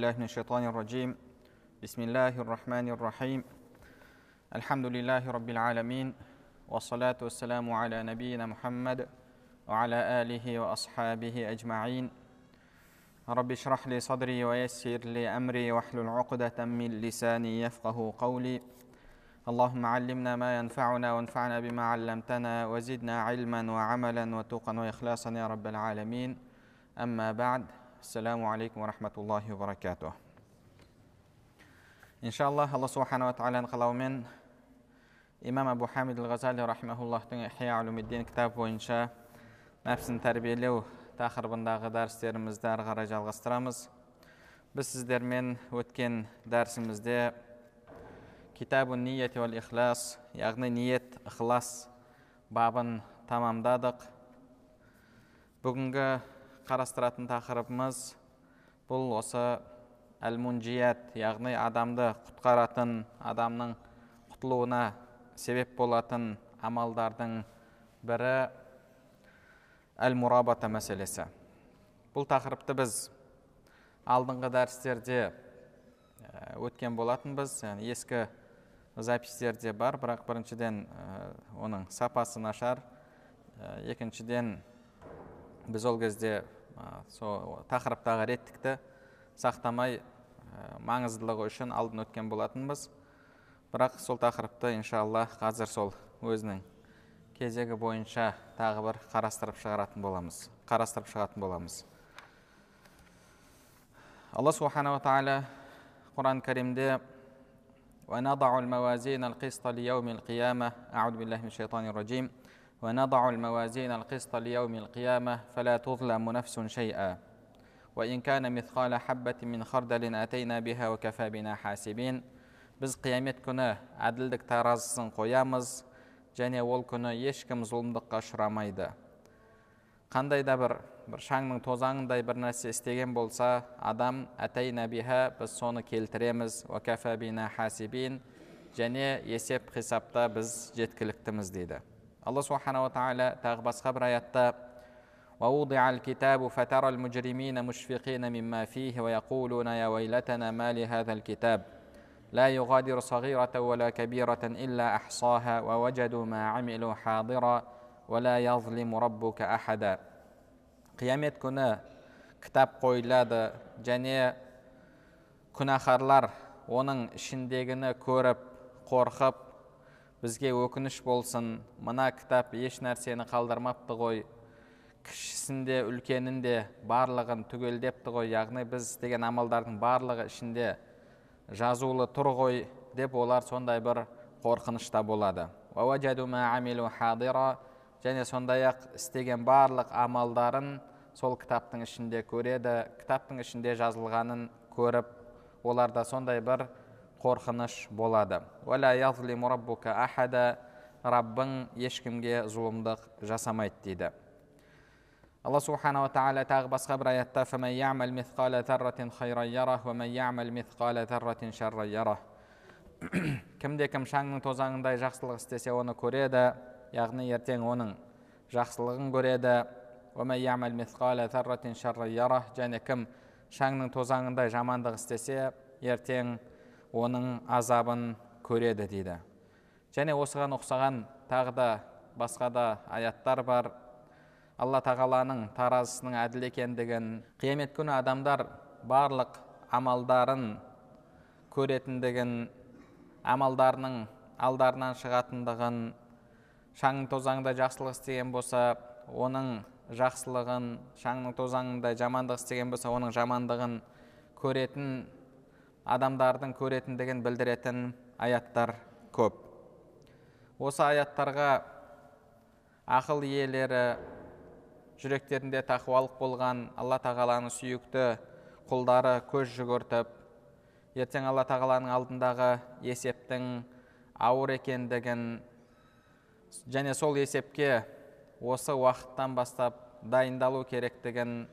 بالله من الشيطان الرجيم. بسم الله الرحمن الرحيم. الحمد لله رب العالمين والصلاة والسلام على نبينا محمد وعلى آله وأصحابه أجمعين. رب اشرح لي صدري ويسر لي أمري واحلل عقدة من لساني يفقه قولي. اللهم علمنا ما ينفعنا وانفعنا بما علمتنا وزدنا علما وعملا وتقا وإخلاصا يا رب العالمين. أما بعد Ассаламу алейкум ва рахматуллахи ва баракатух. Иншаллах, Алла Субханала Тағаланың қалауымен имам Абу Хамид Ғазали рахматуллахтың Ихия Улумиддин кітап бойынша нәпсін тәрбиелеу тақырыбындағы дәрістерімізді әрі қарай жалғастырамыз. Біз сіздермен өткен дәрісімізде китабу ният уәл ихлас яғни ниет ықылас бабын тамамдадық бүгінгі қарастыратын тақырыбымыз бұл осы әл мунжият яғни адамды құтқаратын адамның құтылуына себеп болатын амалдардың бірі әл мурабата мәселесі. Бұл тақырыпты біз алдыңғы дәрістерде өткен болатынбыз. Яғни ескі записьтерде бар бірақ біріншіден оның сапасы нашар. Екіншіден біз ол кезде сол тақырыптағы реттікті сақтамай маңыздылығы үшін алдын өткен болатынбыз бірақ сол тақырыпты иншалла қазір сол өзінің кезегі бойынша тағы бір қарастырып шығаратын боламыз қарастырып шығатын боламыз алла субханала тағала құран кәрімде ونضع الموازين القسط ليوم القيامة أعوذ بالله من الشيطان الرجيم ونضع الموازين القسط ليوم القيامة فلا تظلم نفس شيئا وإن كان مثقال حبة من خردل أتينا بها وكفى بنا حاسبين біз қиямет күні әділдік таразысын қоямыз және ол күні ешкім зұлымдыққа ұшырамайды қандай да бір бір шаңның тозаңындай бір нәрсе істеген болса адам әтәйна биха біз соны келтіреміз уакафа бина хасибин және есеп қисапта біз жеткіліктіміз дейді الله سبحانه وتعالى تغبص خبر يتا ووضع الكتاب فترى المجرمين مشفقين مما فيه ويقولون يا ويلتنا ما لهذا الكتاب. لا يغادر صغيرة ولا كبيرة إلا أحصاها ووجدوا ما عملوا حاضرا ولا يظلم ربك أحدا. قيامت كنا كتاب قويلاد كنا خرلر ونن ishindagini ko'rib qo'rqib бізге өкініш болсын мына кітап еш нәрсені қалдырмапты ғой. Кішісін де үлкенін де барлығын түгелдепті ғой. Яғни біз істеген амалдардың барлығы ішінде жазулы тұр ғой деп олар сондай бір қорқынышта болады. Және сондай ақ істеген барлық амалдарын сол кітаптың ішінде көреді кітаптың ішінде жазылғанын көріп оларда сондай бір қорқыныш болады. Раббың ешкімге зұлымдық жасамайды дейді. Алла субханала тағала тағы басқа бір аятта кімде кім шаңның тозаңындай жақсылық істесе оны көреді яғни ертең оның жақсылығын көреді. Және кім шаңның тозаңындай жамандық істесе ертең оның азабын көреді дейді. Және осыған ұқсаған тағы да басқа да аяттар бар. Алла тағаланың таразысының әділ екендігін қиямет күні адамдар барлық амалдарын көретіндігін амалдарының алдарынан шығатындығын шаңның тозаңында жақсылық істеген болса оның жақсылығын шаңның тозаңында жамандық істеген болса оның жамандығын көретін адамдардың көретіндігін білдіретін аяттар көп. Осы аяттарға ақыл иелері жүректерінде тақуалық болған алла тағаланың сүйікті құлдары көз жүгіртіп ертең алла тағаланың алдындағы есептің ауыр екендігін және сол есепке осы уақыттан бастап дайындалу керектігін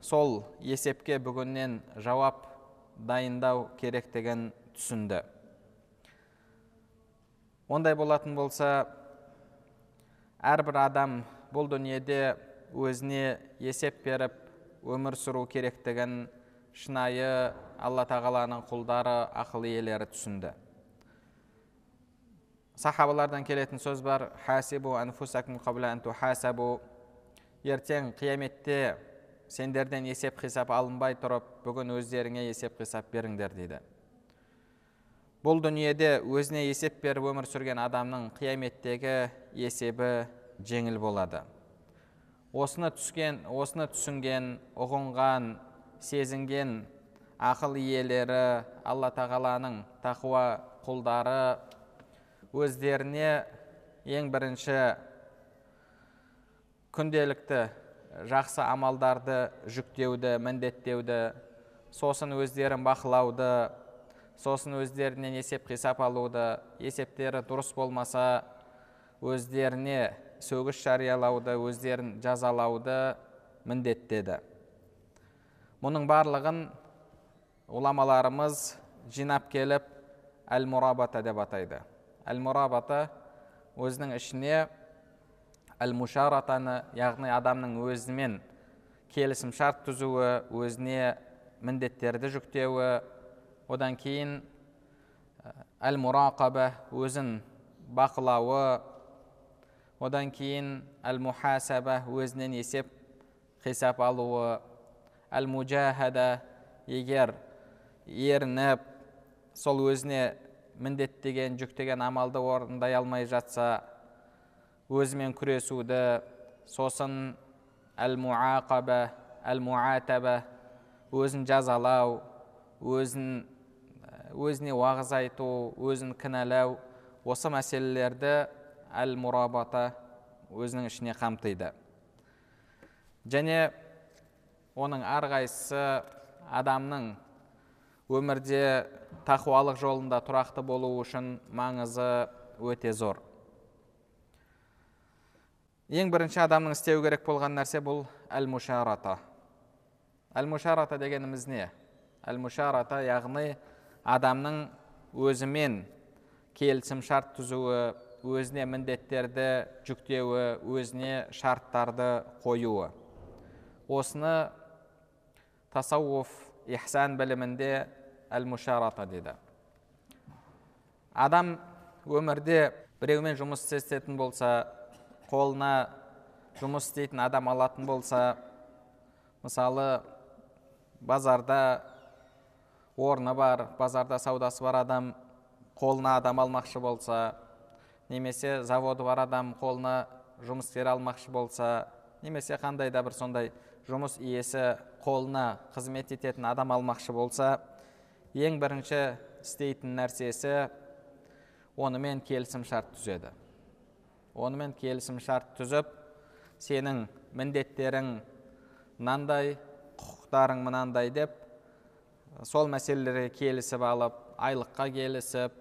сол есепке бүгіннен жауап дайындау керектігін түсінді. Ондай болатын болса әрбір адам бұл дүниеде өзіне есеп беріп өмір сүру керектігін шынайы алла тағаланың құлдары ақыл иелері түсінді. Сахабалардан келетін сөз бар. Хасибу қабла ертең қияметте сендерден есеп қисап алынбай тұрып бүгін өздеріңе есеп қисап беріңдер дейді. Бұл дүниеде өзіне есеп беріп өмір сүрген адамның қияметтегі есебі жеңіл болады. Осыны түскен осыны түсінген ұғынған сезінген ақыл иелері алла тағаланың тақуа құлдары өздеріне ең бірінші күнделікті жақсы амалдарды жүктеуді міндеттеуді сосын өздерін бақылауды сосын өздерінен есеп қисап алуды есептері дұрыс болмаса өздеріне сөгіс жариялауды өздерін жазалауды міндеттеді. Мұның барлығын ғұламаларымыз жинап келіп әл мурабата деп атайды. Әл мурабата өзінің ішіне әл мушаратаны яғни адамның өзімен келісім шарт түзуі өзіне міндеттерді жүктеуі. Одан кейін әл мурақаба өзін бақылауы. Одан кейін әл мухасаба өзінен есеп қисап алуы. Әл мужахада егер ерініп сол өзіне міндеттеген жүктеген амалды орындай алмай жатса өзімен күресуді сосын әл муақаба әл муатаба өзін жазалау өзін өзіне уағыз айту өзін кінәлау осы мәселелерді әл мурабата өзінің ішіне қамтиды. Және оның әрқайсысы адамның өмірде тақуалық жолында тұрақты болу үшін маңызы өте зор. Ең бірінші адамның істеу керек болған нәрсе бұл әл мушарата әл мушарата дегеніміз не? Әл мушарата яғни адамның өзімен келісім шарт түзуі өзіне міндеттерді жүктеуі өзіне шарттарды қоюы. Осыны тасауф ихсан білімінде әл мушарата дейді адам өмірде біреумен жұмыс істесетін болса қолына жұмыс істейтін адам алатын болса мысалы базарда орны бар базарда саудасы бар адам қолына адам алмақшы болса немесе заводы бар адам қолына жұмыскер алмақшы болса немесе қандай да бір сондай жұмыс иесі қолына қызмет ететін адам алмақшы болса ең бірінші істейтін нәрсесі онымен келісім шарт түзеді. Онымен келісім шарт түзіп сенің міндеттерің мынандай құқықтарың мынандай деп сол мәселелерге келісіп алып айлыққа келісіп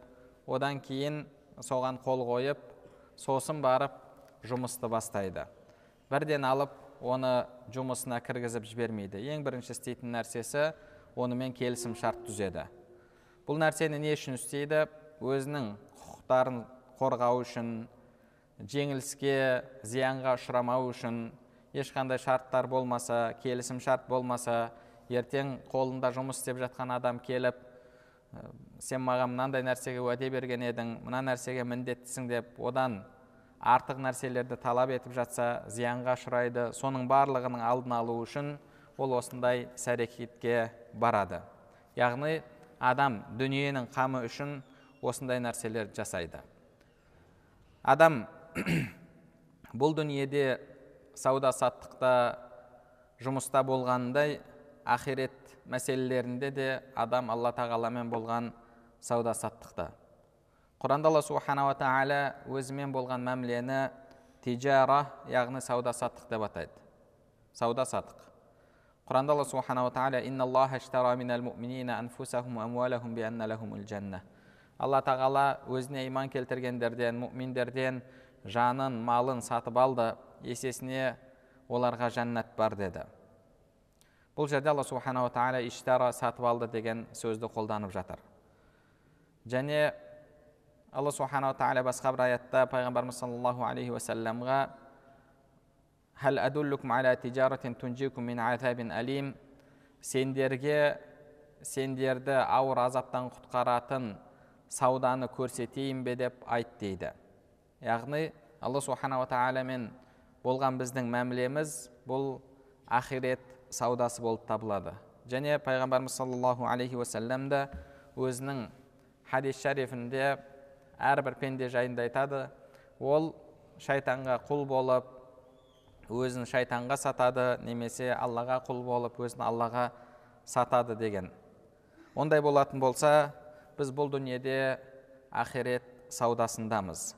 одан кейін соған қол қойып сосын барып жұмысты бастайды. Бірден алып оны жұмысына кіргізіп жібермейді. Ең бірінші істейтін нәрсесі онымен келісім шарт түзеді. Бұл нәрсені не үшін істейді? Өзінің құқықтарын қорғау үшін жеңіліске зиянға ұшырамау үшін ешқандай шарттар болмаса келісім шарт болмаса ертең қолында жұмыс істеп жатқан адам келіп сен маған мынандай нәрсеге уәде берген едің мына нәрсеге міндеттісің деп одан артық нәрселерді талап етіп жатса зиянға ұшырайды. Соның барлығының алдын алу үшін ол осындай іс әрекетке барады. Яғни адам дүниенің қамы үшін осындай нәрселер жасайды. Адам бұл дүниеде сауда саттықта жұмыста болғанындай ақирет мәселелерінде де адам алла тағаламен болған сауда саттықта құранда алла субханала тағала өзімен болған мәмілені тижара яғни сауда саттық деп атайды. Сауда саттық құранда алла субханала тағала алла тағала өзіне иман келтіргендерден мүминдерден жанын малын сатып алды есесіне оларға жәннат бар деді. Бұл жерде алла субханала тағала иштара сатып алды деген сөзді қолданып жатыр. Және алла субханала тағала басқа бір аятта пайғамбарымыз саллаллаху алейхи уассаламға сендерге сендерді ауыр азаптан құтқаратын сауданы көрсетейін бе деп айт дейді. Яғни алла субханала тағаламен болған біздің мәмілеміз бұл ақирет саудасы болып табылады. Және пайғамбарымыз саллаллаху алейхи уассалам да өзінің хадис шарифінде әрбір пенде жайында айтады. Ол шайтанға құл болып өзін шайтанға сатады немесе аллаға құл болып өзін аллаға сатады деген. Ондай болатын болса біз бұл дүниеде ақирет саудасындамыз.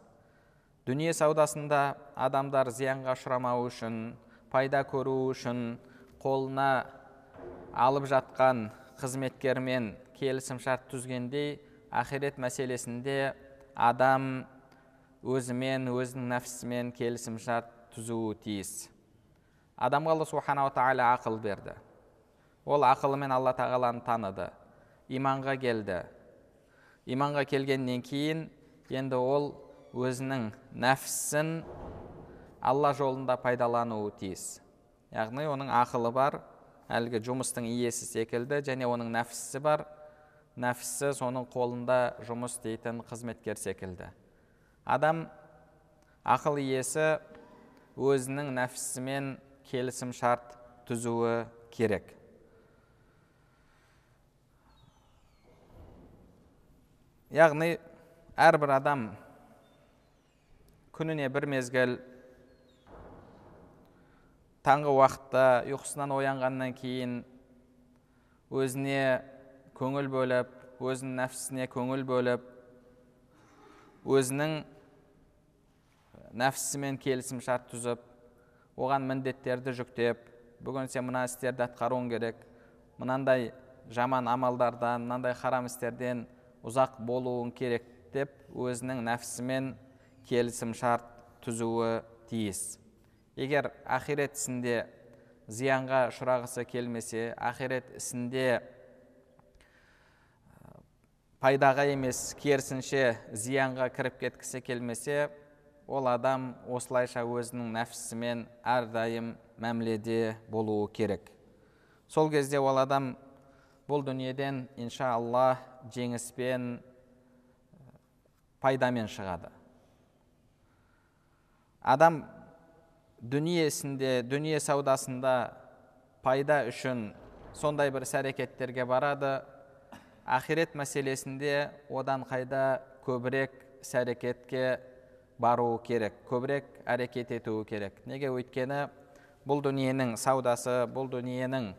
Дүние саудасында адамдар зиянға ұшырамау үшін пайда көру үшін қолына алып жатқан қызметкермен келісім шарт түзгендей ақирет мәселесінде адам өзімен өзінің нәпсісімен келісім шарт түзуі тиіс. Адамға алла субханала тағала ақыл берді. Ол ақылымен алла тағаланы таныды иманға келді. Иманға келгеннен кейін енді ол өзінің нәпсісін алла жолында пайдалануы тиіс. Яғни оның ақылы бар әлгі жұмыстың иесі секілді және оның нәпсісі бар. Нәпсісі соның қолында жұмыс істейтін қызметкер секілді. Адам ақыл иесі өзінің нәпсісімен келісім шарт түзуі керек. Яғни әрбір адам күніне бір мезгіл таңғы уақытта ұйқысынан оянғаннан кейін өзіне көңіл бөліп өзінің нәпсісіне көңіл бөліп өзінің нәпсісімен келісім шарт түзіп оған міндеттерді жүктеп бүгін сен мына істерді атқаруың керек. Мынандай жаман амалдардан мынандай харам істерден ұзақ болуың керек деп өзінің нәпсісімен келісім шарт түзуі тиіс. Егер ақирет ісінде зиянға ұшырағысы келмесе ақирет ісінде пайдаға емес керісінше зиянға кіріп кеткісі келмесе ол адам осылайша өзінің нәпсісімен әрдайым мәміледе болуы керек. Сол кезде ол адам бұл дүниеден иншалла жеңіспен пайдамен шығады. Адам дүниесінде дүние саудасында пайда үшін сондай бір іс әрекеттерге барады. Ақирет мәселесінде одан қайда көбірек іс әрекетке баруы керек көбірек әрекет етуі керек. Неге? Өйткені бұл дүниенің саудасы бұл дүниенің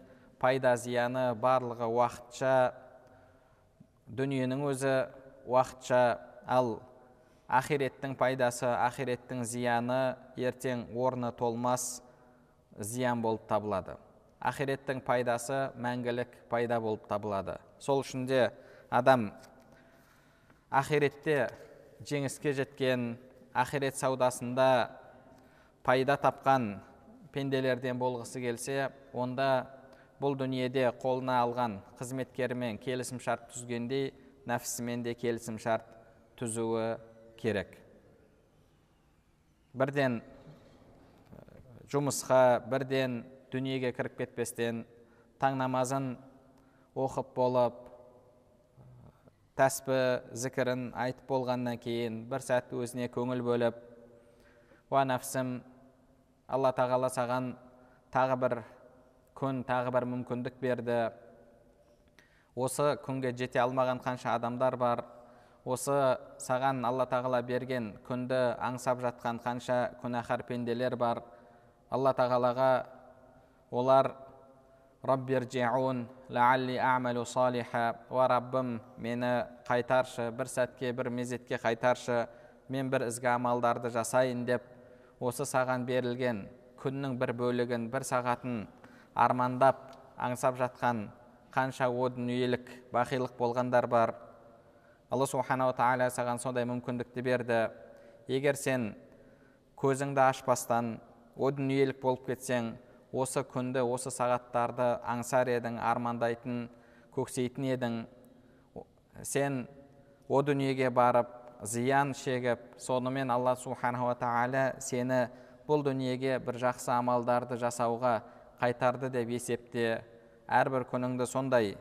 пайда зияны барлығы уақытша дүниенің өзі уақытша. Ал ақиреттің пайдасы ақиреттің зияны ертең орны толмас зиян болып табылады. Ақиреттің пайдасы мәңгілік пайда болып табылады. Сол үшін де адам ақиретте жеңіске жеткен ақирет саудасында пайда тапқан пенделерден болғысы келсе онда бұл дүниеде қолына алған қызметкерімен келісім шарт түзгендей нәпсісімен де келісім шарт түзуі керек. Бірден жұмысқа бірден дүниеге кіріп кетпестен таң намазын оқып болып тәспі зікірін айтып болғаннан кейін бір сәт өзіне көңіл бөліп уа нәпсім алла тағала саған тағы бір күн тағы бір мүмкіндік берді. Осы күнге жете алмаған қанша адамдар бар. Осы саған алла тағала берген күнді аңсап жатқан қанша күнәһар пенделер бар. алла тағалаға олар амалу салиха уа раббым мені қайтаршы бір сәтке бір мезетке қайтаршы мен бір ізгі амалдарды жасайын деп осы саған берілген күннің бір бөлігін бір сағатын армандап аңсап жатқан қанша о дүниелік бақилық болғандар бар. Алла субханала тағала саған сондай мүмкіндікті берді. Егер сен көзіңді ашпастан о дүниелік болып кетсең осы күнді осы сағаттарды аңсар едің армандайтын көксейтін едің. Сен о дүниеге барып зиян шегіп сонымен алла субханала тағала сені бұл дүниеге бір жақсы амалдарды жасауға қайтарды деп есепте. Әрбір күніңді сондай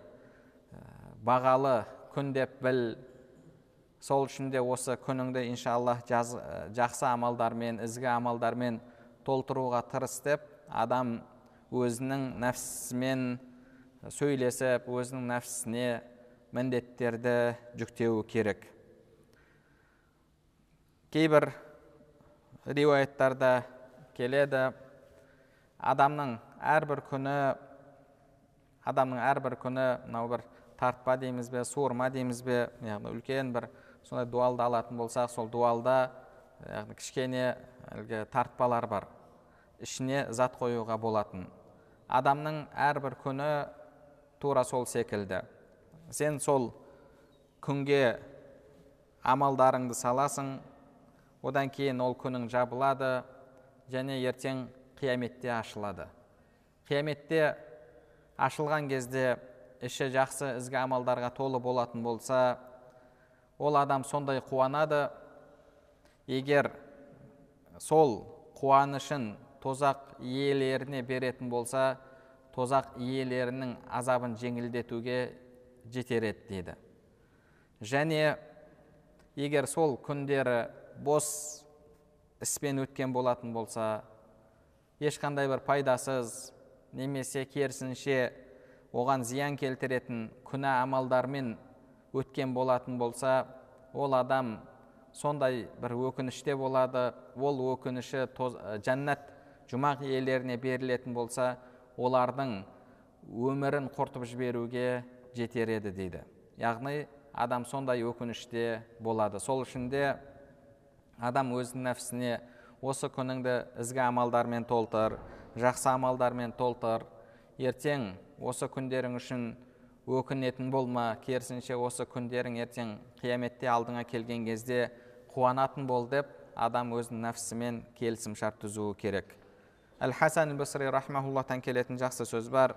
бағалы күн деп біл сол үшін де осы күніңді иншалла жаз, жақсы амалдармен ізгі амалдармен толтыруға тырыс деп адам өзінің нәпсісімен сөйлесіп өзінің нәпсісіне міндеттерді жүктеуі керек. Кейбір риуаяттарда келеді. Адамның әрбір күні адамның әрбір күні мынау бір тартпа дейміз бе суырма дейміз бе яғни үлкен бір сондай дуалды алатын болсақ сол дуалда яғни кішкене әлгі тартпалар бар. Ішіне зат қоюға болатын. Адамның әрбір күні тура сол секілді. Сен сол күнге амалдарыңды саласың одан кейін ол күнің жабылады және ертең қияметте ашылады. Қияметте ашылған кезде іші жақсы ізгі амалдарға толы болатын болса ол адам сондай қуанады. Егер сол қуанышын тозақ иелеріне беретін болса тозақ иелерінің азабын жеңілдетуге жетер еді дейді. Және егер сол күндері бос іспен өткен болатын болса ешқандай бір пайдасыз немесе керісінше оған зиян келтіретін күнә амалдармен өткен болатын болса ол адам сондай бір өкініште болады. Ол өкініші тоз, жәннат жұмақ иелеріне берілетін болса олардың өмірін құртып жіберуге жетер еді дейді. Яғни адам сондай өкініште болады. Сол үшін де адам өзінің нәпсісіне осы күніңді ізгі амалдармен толтыр жақсы амалдармен толтыр. Ертең осы күндерің үшін өкінетін болма керісінше осы күндерің ертең қияметте алдыңа келген кезде қуанатын бол деп адам өзінің нәпсісімен келісім шарт түзуі керек. Әл хасан басри рахмауллахтан келетін жақсы сөз бар.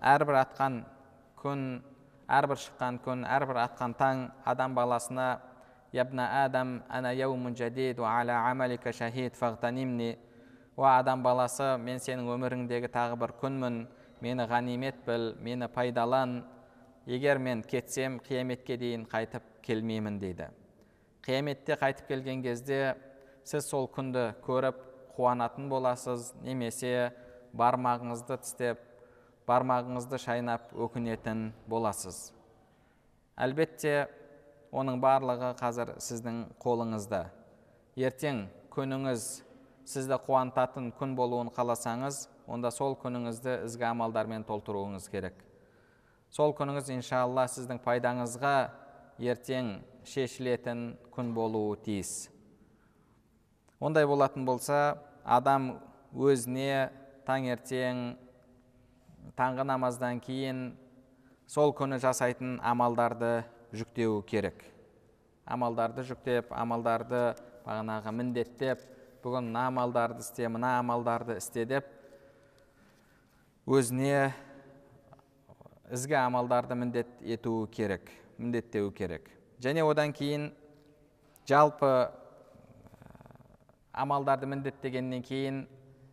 Әрбір атқан күн әрбір шыққан күн әрбір атқан таң адам баласына ябна адам ана яумун жадид ала амалика шахид фағтанимни уа адам баласы мен сенің өміріңдегі тағы бір күнмін мені ғанимет біл мені пайдалан. Егер мен кетсем қияметке дейін қайтып келмеймін дейді. Қияметте қайтып келген кезде сіз сол күнді көріп қуанатын боласыз немесе бармағыңызды тістеп бармағыңызды шайнап өкінетін боласыз. Әлбетте оның барлығы қазір сіздің қолыңызда. Ертең күніңіз сізді қуантатын күн болуын қаласаңыз онда сол күніңізді ізгі амалдармен толтыруыңыз керек. Сол күніңіз иншалла сіздің пайдаңызға ертең шешілетін күн болуы тиіс. Ондай болатын болса адам өзіне таңертең таңғы намаздан кейін сол күні жасайтын амалдарды жүктеу керек. Амалдарды жүктеп амалдарды бағанағы міндеттеп бүгін мына амалдарды істе мына амалдарды істе деп өзіне ізгі амалдарды міндет етуі керек міндеттеу керек. Және одан кейін жалпы амалдарды міндеттегеннен кейін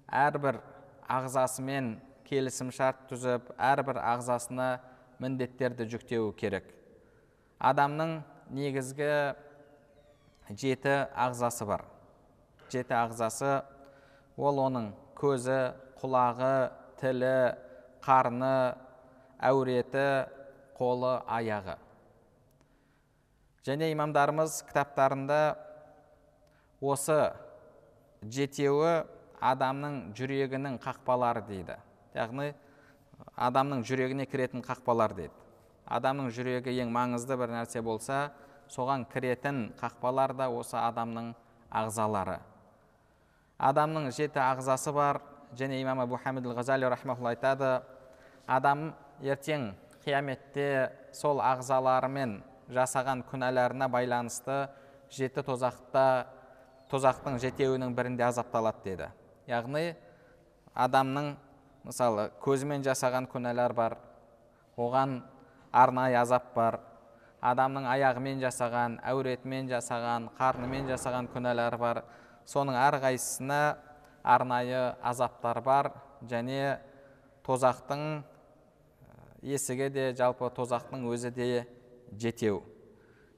әрбір ағзасымен келісім шарт түзіп әрбір ағзасына міндеттерді жүктеуі керек. Адамның негізгі жеті ағзасы бар. Жеті ағзасы ол оның көзі құлағы тілі қарны әуреті қолы аяғы. Және имамдарымыз кітаптарында осы жетеуі адамның жүрегінің қақпалары дейді. Яғни адамның жүрегіне кіретін қақпалар дейді. Адамның жүрегі ең маңызды бір нәрсе болса соған кіретін қақпалар да осы адамның ағзалары. Адамның жеті ағзасы бар және имам абу хамид ғазали айтады адам ертең қияметте сол ағзаларымен жасаған күнәларына байланысты жеті тозақта тозақтың жетеуінің бірінде азапталады деді. Яғни адамның мысалы көзімен жасаған күнәлар бар оған арнайы азап бар адамның аяғымен жасаған әуретімен жасаған қарнымен жасаған күнәлар бар. Соның әрқайсысына арнайы азаптар бар. Және тозақтың есігі де жалпы тозақтың өзі де жетеу.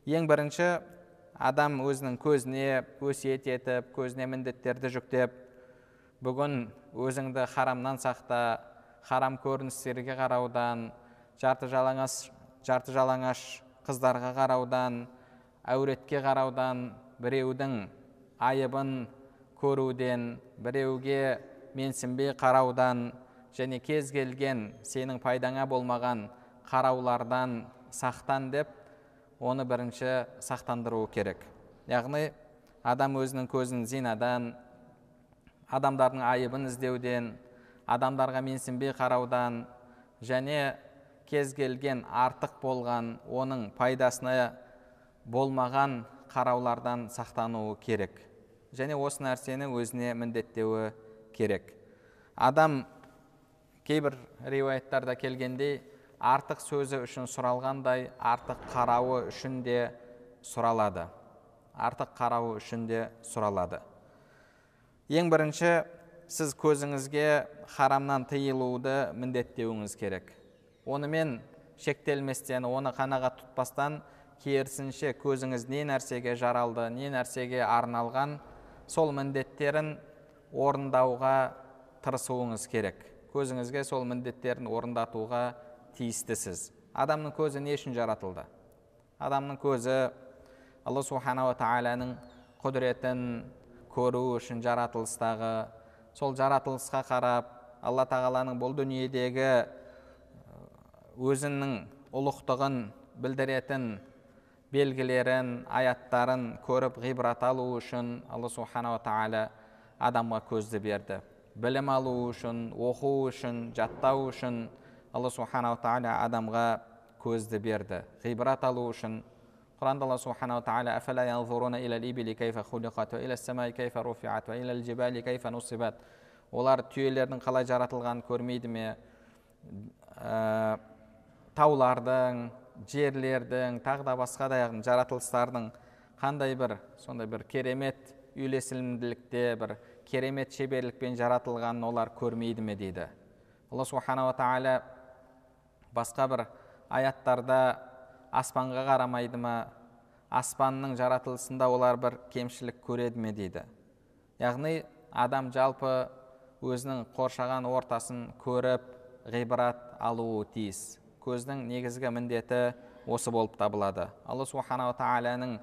Ең бірінші адам өзінің көзіне өсиет етіп көзіне міндеттерді жүктеп бүгін өзіңді харамнан сақта харам көріністерге қараудан жарты жалаңаш жарты жалаңаш қыздарға қараудан әуретке қараудан біреудің айыбын көруден біреуге менсінбей қараудан және кез келген сенің пайдаңа болмаған қараулардан сақтан деп оны бірінші сақтандыру керек. Яғни адам өзінің көзін зинадан адамдардың айыбын іздеуден адамдарға менсінбей қараудан және кез келген артық болған оның пайдасына болмаған қараулардан сақтануы керек. Және осы нәрсені өзіне міндеттеуі керек. Адам кейбір риуаяттарда келгендей артық сөзі үшін сұралғандай артық қарауы үшін де сұралады. Артық қарауы үшін де сұралады. Ең бірінші сіз көзіңізге харамнан тыйылуды міндеттеуіңіз керек. Онымен шектелместен оны қанағат тұтпастан керісінше көзіңіз не нәрсеге жаралды не нәрсеге арналған сол міндеттерін орындауға тырысуыңыз керек. Көзіңізге сол міндеттерін орындатуға тиістісіз. Адамның көзі не үшін жаратылды? Адамның көзі алла субханала тағаланың құдіретін көру үшін жаратылыстағы сол жаратылысқа қарап алла тағаланың бұл дүниедегі өзінің ұлықтығын білдіретін белгілерін аяттарын көріп ғибрат алу үшін алла субханала тағала адамға көзді берді. Білім алу үшін оқу үшін жаттау үшін алла субханала тағала адамға көзді берді. Ғибрат алу үшін. Құранда алла субханала тағала олар түйелердің қалай жаратылғанын көрмейді ме? Ә, таулардың жерлердің тағы да басқа да жаратылыстардың қандай бір сондай бір керемет үйлесімділікте бір керемет шеберлікпен жаратылғанын олар көрмейді ме дейді? Алла субханала тағала басқа бір аяттарда аспанға қарамайды ма? Аспанның жаратылысында олар бір кемшілік көреді ме дейді? Яғни адам жалпы өзінің қоршаған ортасын көріп ғибрат алуы тиіс. Көздің негізгі міндеті осы болып табылады. Алла субханала тағаланың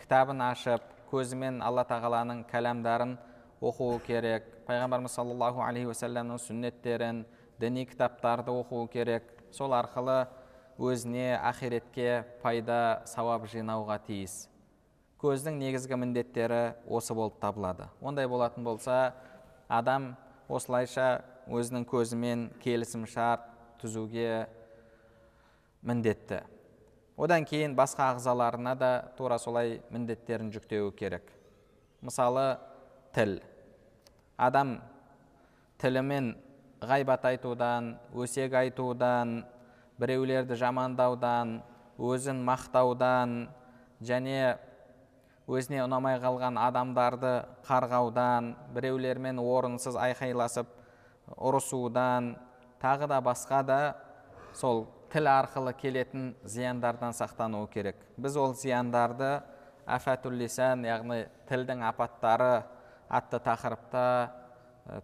кітабын ашып көзімен алла тағаланың кәләмдарын оқуы керек пайғамбарымыз саллаллаху алейхи уассаламның сүннеттерін діни кітаптарды оқуы керек сол арқылы өзіне ақиретке пайда сауап жинауға тиіс. Көздің негізгі міндеттері осы болып табылады. Ондай болатын болса адам осылайша өзінің көзімен келісім шарт түзуге міндетті. Одан кейін басқа ағзаларына да тура солай міндеттерін жүктеуі керек. Мысалы тіл. Адам тілімен ғайбат айтудан өсек айтудан біреулерді жамандаудан өзін мақтаудан және өзіне ұнамай қалған адамдарды қарғаудан біреулермен орынсыз айқайласып ұрысудан тағы да басқа да сол тіл арқылы келетін зияндардан сақтану керек. Біз ол зияндарды афатуллисан яғни тілдің апаттары атты тақырыпта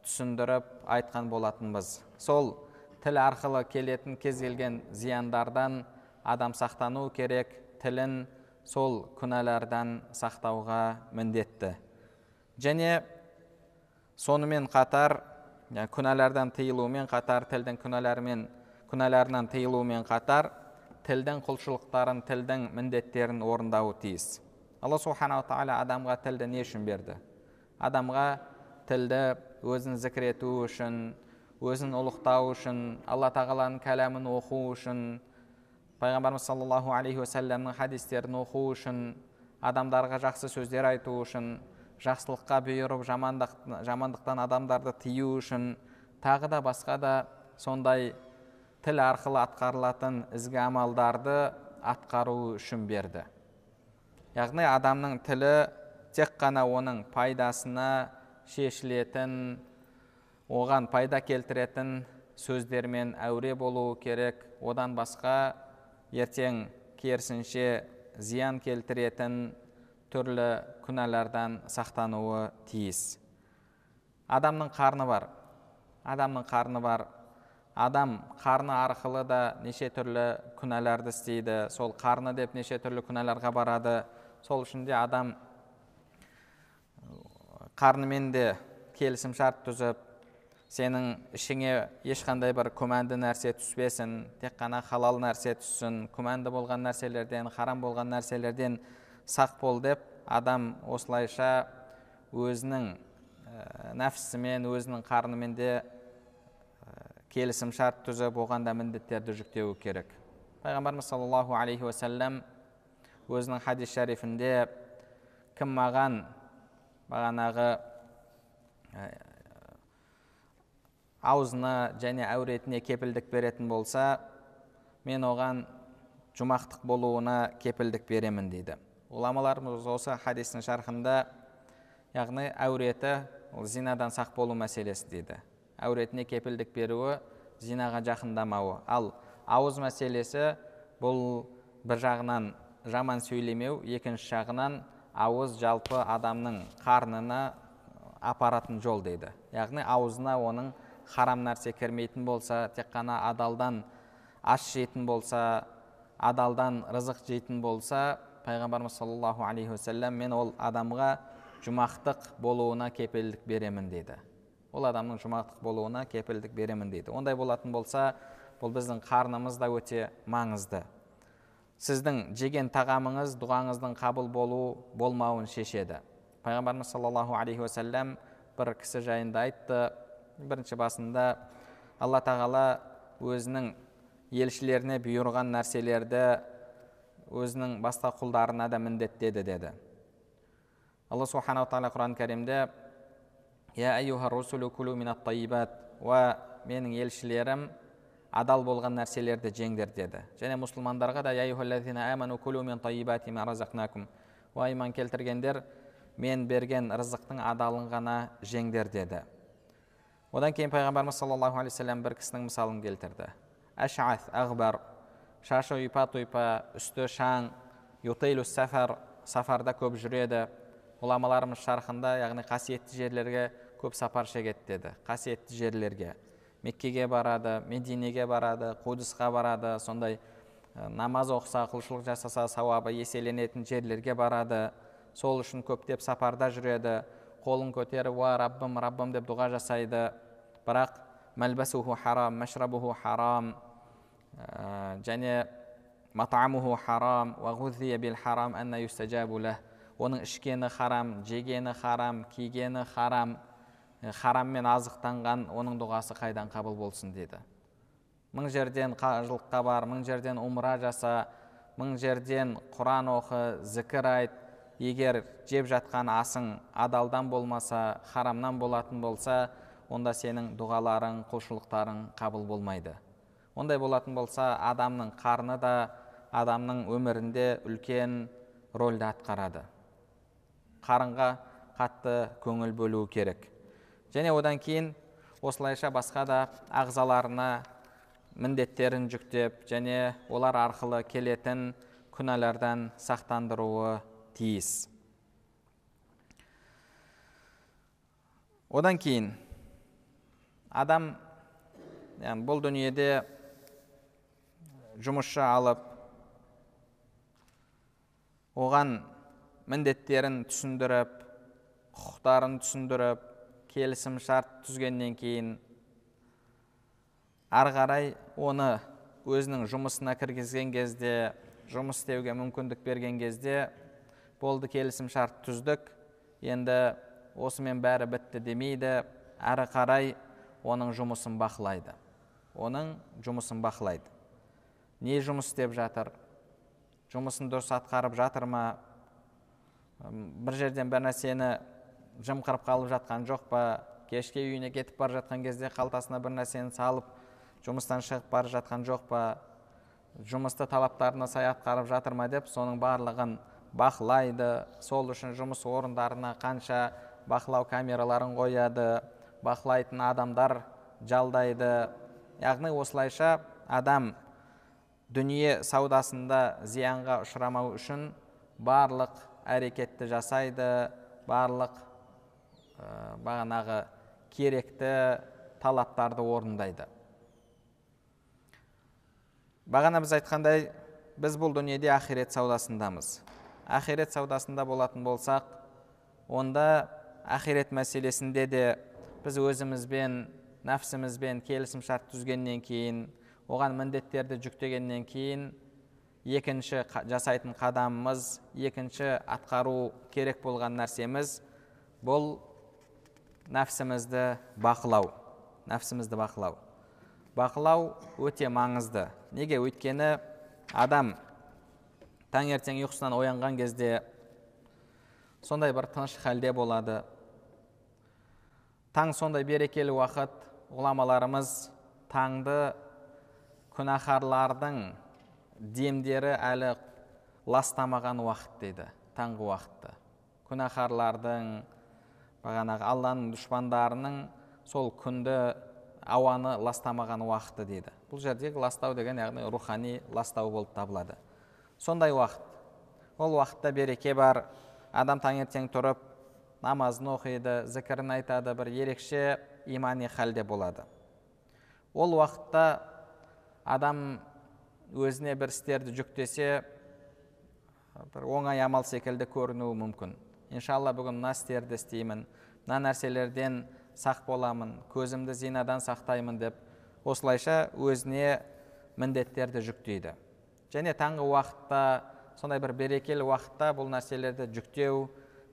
түсіндіріп айтқан болатынбыз. Сол тіл арқылы келетін кез келген зияндардан адам сақтану керек тілін сол күнәлардан сақтауға міндетті. Және сонымен қатар күнәлардан тыйылумен қатар тілдің күнәларымен күнәларынан тыйылумен қатар тілдің құлшылықтарын тілдің міндеттерін орындауы тиіс. Алла субханала тағала адамға тілді не үшін берді? Адамға тілді өзін зікір ету үшін өзін ұлықтау үшін алла тағаланың кәләмін оқу үшін пайғамбарымыз саллаллаху алейхи уассаламның хадистерін оқу үшін адамдарға жақсы сөздер айту үшін жақсылыққа бұйырып жамандық, жамандықтан адамдарды тыю үшін тағы да басқа да сондай тіл арқылы атқарылатын ізгі амалдарды атқару үшін берді. Яғни адамның тілі тек қана оның пайдасына шешілетін оған пайда келтіретін сөздермен әуре болуы керек. Одан басқа ертең керісінше зиян келтіретін түрлі күнәлардан сақтануы тиіс. Адамның қарны бар. Адамның қарны бар адам қарны арқылы да неше түрлі күнәларды істейді. Сол қарны деп неше түрлі күнәларға барады. Сол үшін де адам қарнымен де келісім шарт түзіп сенің ішіңе ешқандай бір күмәнді нәрсе түспесін тек қана халал нәрсе түссін күмәнді болған нәрселерден харам болған нәрселерден сақ бол деп адам осылайша өзінің ә, нәпсісімен өзінің қарнымен де келісім шарт түзіп оған да міндеттерді жүктеуі керек. Пайғамбарымыз саллаллаху алейхи уассалам өзінің хадис шарифінде кім маған бағанағы аузына және әуретіне кепілдік беретін болса мен оған жұмақтық болуына кепілдік беремін дейді. Ғұламаларымыз осы хадистің шархында яғни әуреті ол зинадан сақ болу мәселесі дейді. Әуретіне кепілдік беруі зинаға жақындамауы. Ал ауыз мәселесі бұл бір жағынан жаман сөйлемеу екінші жағынан ауыз жалпы адамның қарнына апаратын жол дейді. Яғни аузына оның харам нәрсе кірмейтін болса тек қана адалдан ас жейтін болса адалдан рызық жейтін болса пайғамбарымыз саллаллаху алейхи уассалам мен ол адамға жұмақтық болуына кепілдік беремін дейді. Ол адамның жұмақтық болуына кепілдік беремін дейді. Ондай болатын болса бұл біздің қарнымыз да өте маңызды. Сіздің жеген тағамыңыз дұғаңыздың қабыл болу болмауын шешеді. Пайғамбарымыз саллаллаху алейхи уассалам бір кісі жайында айтты. Бірінші басында алла тағала өзінің елшілеріне бұйырған нәрселерді өзінің басқа құлдарына да міндеттеді деді. Алла субханала тағала құран кәрімде я уа менің елшілерім адал болған нәрселерді жеңдер деді. Және мұсылмандарға да уа иман келтіргендер мен берген рызықтың адалын ғана жеңдер деді. Одан кейін пайғамбарымыз саллаллаху алейхи вассалам бір кісінің мысалын келтірді. Әшәth ағбар шашы ұйпа тұйпа үсті шаң сафар сафарда көп жүреді ғұламаларымыз шархында яғни қасиетті жерлерге көп сапар шегеді деді қасиетті жерлерге меккеге барады мединеге барады қудысқа барады сондай намаз оқыса құлшылық жасаса сауабы еселенетін жерлерге барады сол үшін көптеп сапарда жүреді қолын көтеріп уа раббым раббым деп дұға жасайды бірақ мәлбәсуху харам мәшрабуху харам және матамуху харам харам оның ішкені харам жегені харам кигені харам хараммен азықтанған оның дұғасы қайдан қабыл болсын деді. Мың жерден қажылыққа бар мың жерден умра жаса мың жерден құран оқы зікір айт. Егер жеп жатқан асың адалдан болмаса харамнан болатын болса онда сенің дұғаларың құлшылықтарың қабыл болмайды. Ондай болатын болса адамның қарны да адамның өмірінде үлкен рөлді атқарады. Қарынға қатты көңіл бөлуі керек. Және одан кейін осылайша басқа да ағзаларына міндеттерін жүктеп және олар арқылы келетін күнәлардан сақтандыруы тиіс. Одан кейін адам яғни бұл дүниеде жұмысшы алып оған міндеттерін түсіндіріп құқықтарын түсіндіріп келісім шарт түзгеннен кейін ары қарай оны өзінің жұмысына кіргізген кезде жұмыс істеуге мүмкіндік берген кезде болды келісім шарт түздік. Енді осымен бәрі бітті демейді. Әрі қарай оның жұмысын бақылайды. Оның жұмысын бақылайды. Не жұмыс істеп жатыр? Жұмысын дұрыс атқарып жатыр ма? Бір жерден бір нәрсені жымқырып қалып жатқан жоқ па? Кешке үйіне кетіп бара жатқан кезде қалтасына бір нәрсені салып жұмыстан шығып бара жатқан жоқ па? Жұмысты талаптарына сай атқарып жатыр ма деп соның барлығын бақылайды. Сол үшін жұмыс орындарына қанша бақылау камераларын қояды бақылайтын адамдар жалдайды. Яғни осылайша адам дүние саудасында зиянға ұшырамау үшін барлық әрекетті жасайды барлық ә, бағанағы керекті талаптарды орындайды. Бағана біз айтқандай біз бұл дүниеде ақирет саудасындамыз. Ақирет саудасында болатын болсақ онда ақирет мәселесінде де біз өзімізбен нәпсімізбен келісім шарт түзгеннен кейін оған міндеттерді жүктегеннен кейін екінші жасайтын қадамымыз екінші атқару керек болған нәрсеміз бұл нәпсімізді бақылау нәпсімізді бақылау. Бақылау өте маңызды. Неге? Өйткені адам таңертең ұйқысынан оянған кезде сондай бір тыныш халде болады. Таң сондай берекелі уақыт ғұламаларымыз таңды күнәһарлардың демдері әлі ластамаған уақыт дейді таңғы уақытты. Күнәһарлардың бағанағы алланың дұшпандарының сол күнді ауаны ластамаған уақыты дейді. Бұл жердегі ластау деген яғни рухани ластау болып табылады. Сондай уақыт. Ол уақытта береке бар адам таңертең тұрып намазын оқиды зікірін айтады бір ерекше имани халде болады. Ол уақытта адам өзіне бір істерді жүктесе бір оңай амал секілді көрінуі мүмкін. Иншалла бүгін мына істерді істеймін мына нәрселерден сақ боламын көзімді зинадан сақтаймын деп осылайша өзіне міндеттерді жүктейді. Және таңғы уақытта сондай бір берекелі уақытта бұл нәрселерді жүктеу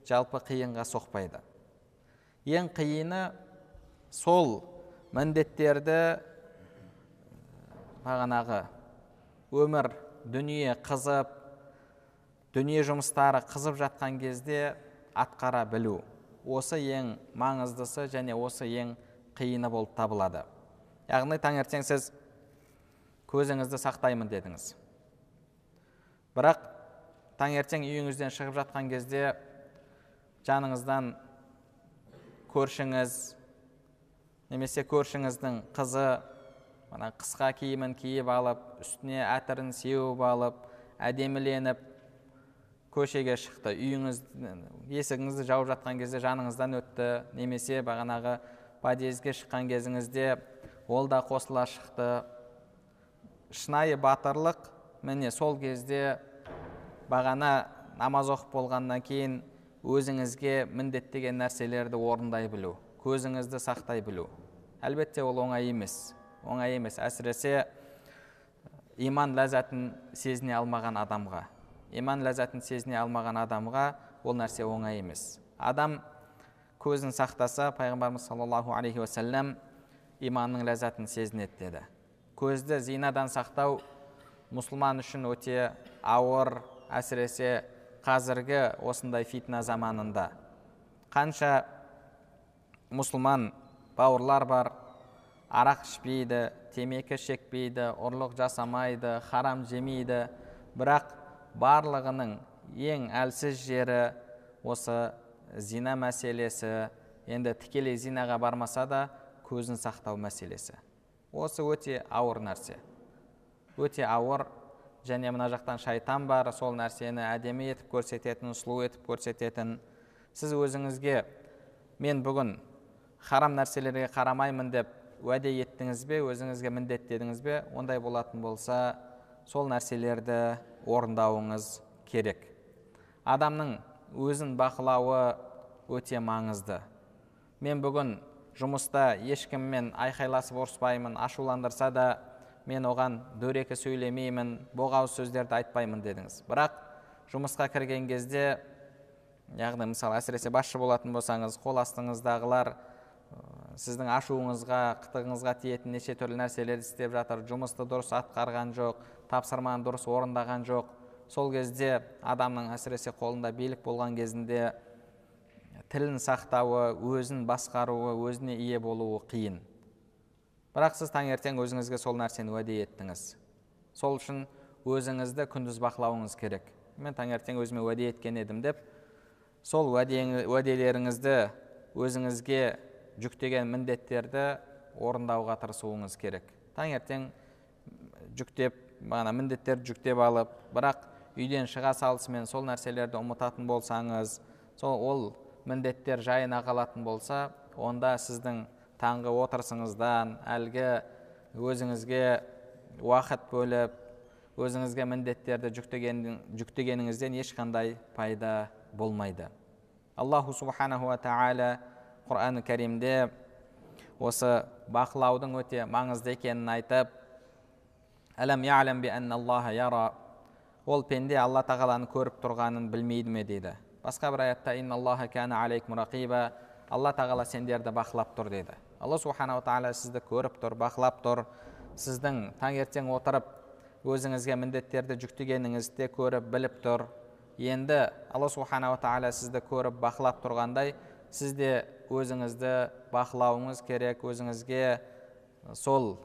жалпы қиынға соқпайды. Ең қиыны сол міндеттерді бағанағы өмір дүние қызып дүние жұмыстары қызып жатқан кезде атқара білу. Осы ең маңыздысы және осы ең қиыны болып табылады. Яғни таңертең сіз көзіңізді сақтаймын дедіңіз. Бірақ таңертең үйіңізден шығып жатқан кезде жаныңыздан көршіңіз немесе көршіңіздің қызы мына қысқа киімін киіп алып үстіне әтірін сеуіп алып әдеміленіп көшеге шықты. Үйіңіз есігіңізді жауып жатқан кезде жаныңыздан өтті. Немесе бағанағы подъездге шыққан кезіңізде ол да қосыла шықты. Шынайы батырлық міне сол кезде бағана намаз оқып болғаннан кейін өзіңізге міндеттеген нәрселерді орындай білу көзіңізді сақтай білу. Әлбетте ол оңай емес. Оңай емес. Әсіресе иман ләззатын сезіне алмаған адамға. Иман ләззатын сезіне алмаған адамға ол нәрсе оңай емес. Адам көзін сақтаса пайғамбарымыз саллаллаху алейхи уассалам иманның ләззатын сезінеді деді. Көзді зинадан сақтау мұсылман үшін өте ауыр әсіресе қазіргі осындай фитна заманында. Қанша мұсылман бауырлар бар арақ ішпейді темекі шекпейді ұрлық жасамайды харам жемейді. Бірақ барлығының ең әлсіз жері осы зина мәселесі. Енді тікелей зинаға бармаса да көзін сақтау мәселесі. Осы өте ауыр нәрсе. Өте ауыр. Және мына жақтан шайтан бар сол нәрсені әдемі етіп көрсететін сұлу етіп көрсететін. Сіз өзіңізге мен бүгін харам нәрселерге қарамаймын деп уәде еттіңіз бе өзіңізге міндеттедіңіз бе ондай болатын болса сол нәрселерді орындауыңыз керек. Адамның өзін бақылауы өте маңызды. Мен бүгін жұмыста ешкіммен айқайласып ұрыспаймын ашуландырса да мен оған дөрекі сөйлемеймін боғауыз сөздерді айтпаймын дедіңіз. Бірақ жұмысқа кірген кезде яғни мысалы әсіресе басшы болатын болсаңыз қол астыңыздағылар сіздің ашуыңызға қытығыңызға тиетін неше түрлі нәрселерді істеп жатыр. Жұмысты дұрыс атқарған жоқ тапсырманы дұрыс орындаған жоқ. Сол кезде адамның әсіресе қолында билік болған кезінде тілін сақтауы өзін басқаруы өзіне ие болуы қиын. Бірақ сіз таңертең өзіңізге сол нәрсені уәде еттіңіз. Сол үшін өзіңізді күндіз бақылауыңыз керек. Мен таңертең өзіме уәде еткен едім деп сол уәделеріңізді өзіңізге жүктеген міндеттерді орындауға тырысуыңыз керек. Таңертең жүктеп бағана міндеттерді жүктеп алып бірақ үйден шыға салысымен сол нәрселерді ұмытатын болсаңыз сол ол міндеттер жайына қалатын болса онда сіздің таңғы отырысыңыздан әлгі өзіңізге уақыт бөліп өзіңізге міндеттерді жүктеген, жүктегеніңізден ешқандай пайда болмайды. Аллаху субханаху тағала құран кәрімде осы бақылаудың өте маңызды екенін айтып би яра ол пенде алла тағаланы көріп тұрғанын білмейді ме дейді. Басқа бір аятта алла тағала сендерді бақылап тұр дейді. Алла субханала тағала сізді көріп тұр бақылап тұр. Сіздің таңертең отырып өзіңізге міндеттерді жүктегеніңізді көріп біліп тұр. Енді алла субханала тағала сізді көріп бақылап тұрғандай сіз де өзіңізді бақылауыңыз керек өзіңізге сол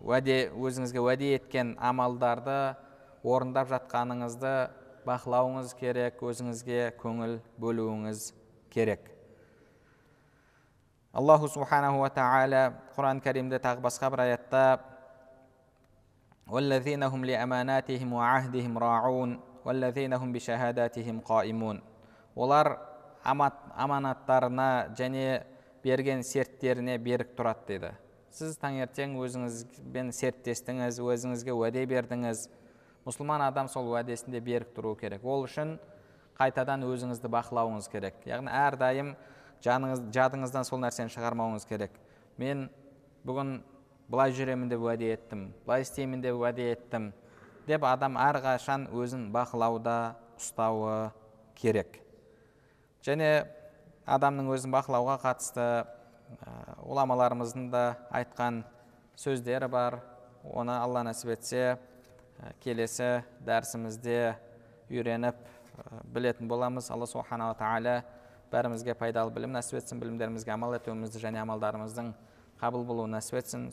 уәде өзіңізге уәде еткен амалдарды орындап жатқаныңызды бақылауыңыз керек өзіңізге көңіл бөлуіңіз керек. Аллаху субханаху ва тағала құран кәрімде тағы басқа бір аятта олар аманаттарына және берген серттеріне берік тұрады деді. Сіз таңертең өзіңізбен серттестіңіз өзіңізге уәде бердіңіз. Мұсылман адам сол уәдесінде берік тұру керек. Ол үшін қайтадан өзіңізді бақылауыңыз керек. Яғни әрдайым жаныңыз, жадыңыздан сол нәрсені шығармауыңыз керек. Мен бүгін былай жүремін деп уәде еттім былай істеймін деп уәде еттім деп адам әрқашан өзін бақылауда ұстауы керек. Және адамның өзін бақылауға қатысты ғұламаларымыздың да айтқан сөздері бар. Оны алла нәсіп етсе келесі дәрісімізде үйреніп білетін боламыз. Алла субханала тағала бәрімізге пайдалы білім нәсіп етсін білімдерімізге амал етуімізді және амалдарымыздың қабыл болуын нәсіп етсін.